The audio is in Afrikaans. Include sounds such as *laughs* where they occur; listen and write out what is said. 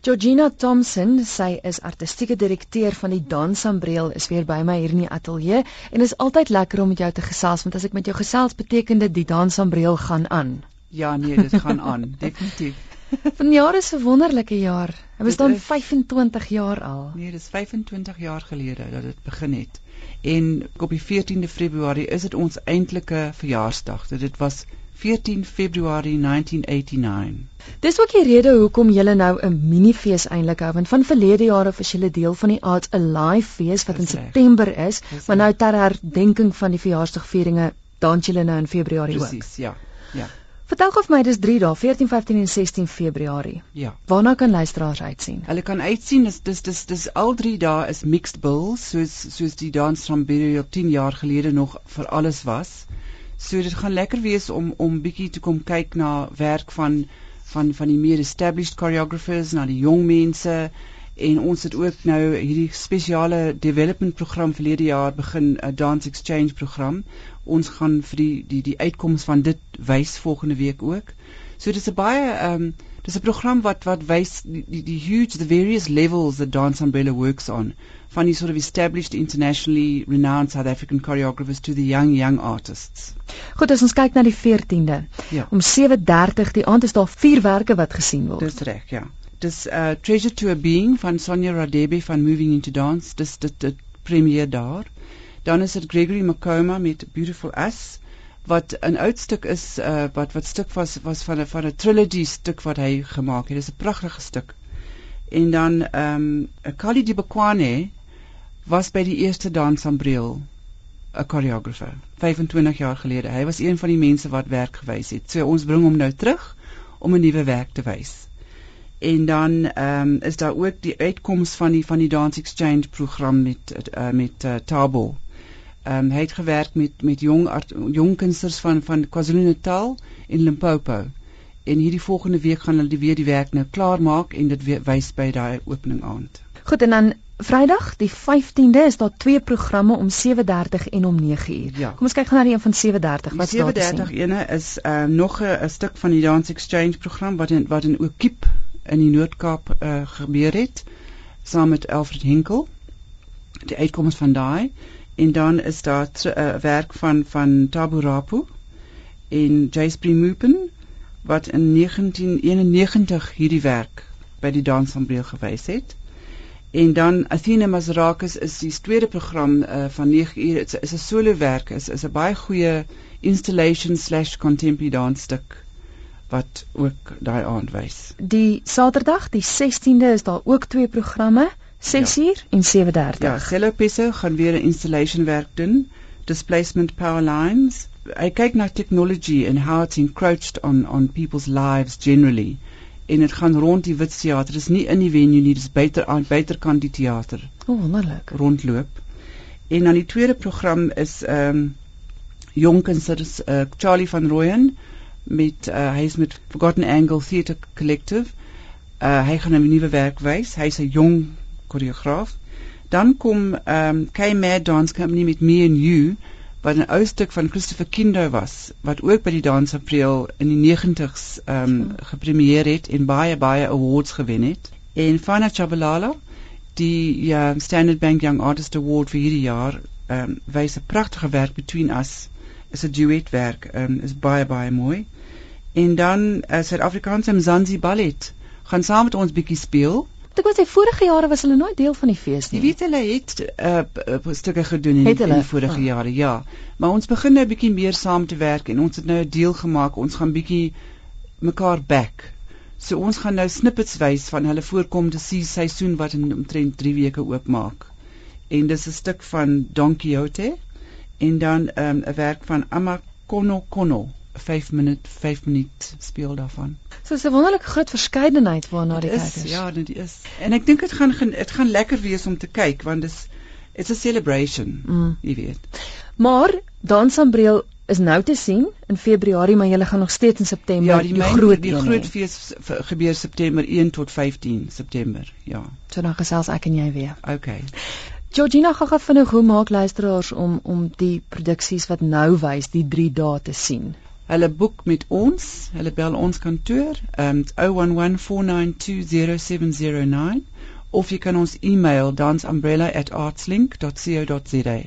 Georgina Thompson, sy is artistieke direkteur van die Dansambreel, is weer by my hier in die ateljee en is altyd lekker om met jou te gesels want as ek met jou gesels beteken dit die Dansambreel gaan aan. Ja, nee, dit gaan aan, *laughs* definitief. Vanjaar is 'n wonderlike jaar. Dit bestaan 25 jaar al. Nee, dit is 25 jaar gelede dat dit begin het. En op die 14de Februarie is dit ons eintlike verjaarsdag. Dit was 14 Februarie 1989. Dis ook die rede hoekom julle nou 'n minifees eintlik hou, want van verlede jare was julle deel van die Arts Alive fees wat in September is, maar nou ter herdenking van die verjaarsdagvieringe dans julle nou in Februarie Precies, ook. Presies, ja. Ja. Vertel gou vir my dis 3 dae, 14, 15 en 16 Februarie. Ja. Waarna kan luisteraars uitsien? Hulle kan uitsien dis dis dis dis al 3 dae is mixed bills soos soos die dans van op 10 jaar gelede nog vir alles was. So dit gaan lekker wees om om bietjie te kom kyk na werk van van van die meer established choreographers, na die jong mense en ons het ook nou hierdie spesiale development program verlede jaar begin 'n dance exchange program. Ons gaan vir die die die uitkomste van dit wys volgende week ook. So dis 'n baie ehm um, dis 'n program wat wat wys die, die die huge the various levels that dance umbrella works on van die sort of established internationally renowned South African choreographers to the young young artists. Goed, as ons kyk na die 14de. Ja. Om 7:30 die aand is daar vier werke wat gesien word. Dis reg, ja. Dis uh Treasure to a Being van Sonia Radebe van Moving into Dance. Dis dit dit premier daar. Dan is dit Gregory Makoma met Beautiful Us wat 'n oud stuk is uh wat wat stuk was was van 'n van 'n trilogy stuk wat hy gemaak het. Dis 'n pragtige stuk. En dan ehm um, Kali Dibekwane was by die eerste dansambreel 'n choreographer 25 jaar gelede. Hy was een van die mense wat werk gewys het. So ons bring hom nou terug om 'n nuwe werk te wys. En dan ehm um, is daar ook die uitkoms van die van die Dance Exchange program met uh, met uh, Tabo. Ehm um, hy het gewerk met met jong art, jong kunsters van van KwaZulu-Natal en Limpopo. En hierdie volgende week gaan hulle weer die werk nou klaar maak en dit wys by daai opening aand. Goed en dan Vrydag die 15de is daar twee programme om 7:30 en om 9:00. Ja. Kom ons kyk gou na die een van 7:30. Wat staan daar? 7:30 ene is uh, nog 'n stuk van die Dance Exchange program wat in wat in Okiep in die Noord-Kaap uh, gebeur het saam met Alfred Henkel. Die uitkomste van daai en dan is daar 'n uh, werk van van Tabu Rapu en Jace Primupen wat in 1991 hierdie werk by die Dansambreel gewys het. En dan Athena Mazarakis is die tweede program uh, van 9 uur. Dit is 'n solo werk. Is is 'n baie goeie installation/contemporary dance stuk wat ook daai aand wys. Die Saterdag, die 16de is daar ook twee programme, 6 ja. uur en 7:30. Ja, Celopisse gaan weer 'n installation werk doen. Displacement power lines. Hy kyk na technology and how it's encroached on on people's lives generally en dit gaan rond die Wit Theater. Dit is nie in die venue nie, dit is buite aan buiterkant die teater. O, oh, wonderlik. Rondloop. En dan die tweede program is ehm um, jong kunstenaars uh, Charlie van Rooyen met uh, hy is met Forgotten Angle Theatre Collective. Uh, hy gaan 'n nuwe werk wys. Hy's 'n jong koreograaf. Dan kom ehm um, K Mad Dance Company met Me and You wat 'n ou stuk van Christopher Kindo was wat ook by die Dance April in die 90s ehm um, gepremieer het en baie baie awards gewen het. En Fana Chabalala, die ja, Standard Bank Young Artist Award vir hierdie jaar, ehm um, wys 'n pragtige werk Between Us. Is 'n duetwerk, ehm um, is baie baie mooi. En dan uh, Suid-Afrikaanse Mzansi Ballet gaan saam met ons bietjie speel. Ek wou sê vorige jare was hulle nooit deel van die fees nie. Jy weet hulle het uh, stukke gedoen in, in die vorige oh. jare, ja. Maar ons begin nou 'n bietjie meer saam te werk en ons het nou 'n deel gemaak. Ons gaan bietjie mekaar back. So ons gaan nou snippets wys van hulle voorkomende seisoen wat in omtrent 3 weke oopmaak. En dis 'n stuk van Don Quixote en dan 'n um, werk van Amakono Kono. 5 minuut 5 minuut speel daarvan. So 'n wonderlike groot verskeidenheid waarna die is. Ja, dit is. En ek dink dit gaan dit gaan lekker wees om te kyk want dis it's a celebration, mm. jy weet. Maar Dansambreel is nou te sien in Februarie, maar jy gaan nog steeds in September ja, die, die groot die groot fees gebeur September 1 tot 15 September. Ja. So dan gesels ek en jy weer. Okay. Georgina gaga vinnig hoe maak luisteraars om om die produksies wat nou wys die 3 dae te sien? Hulle boek met ons, hulle bel ons kantoor, um 0114920709 of jy kan ons e-mail dansumbrella@artslink.co.za.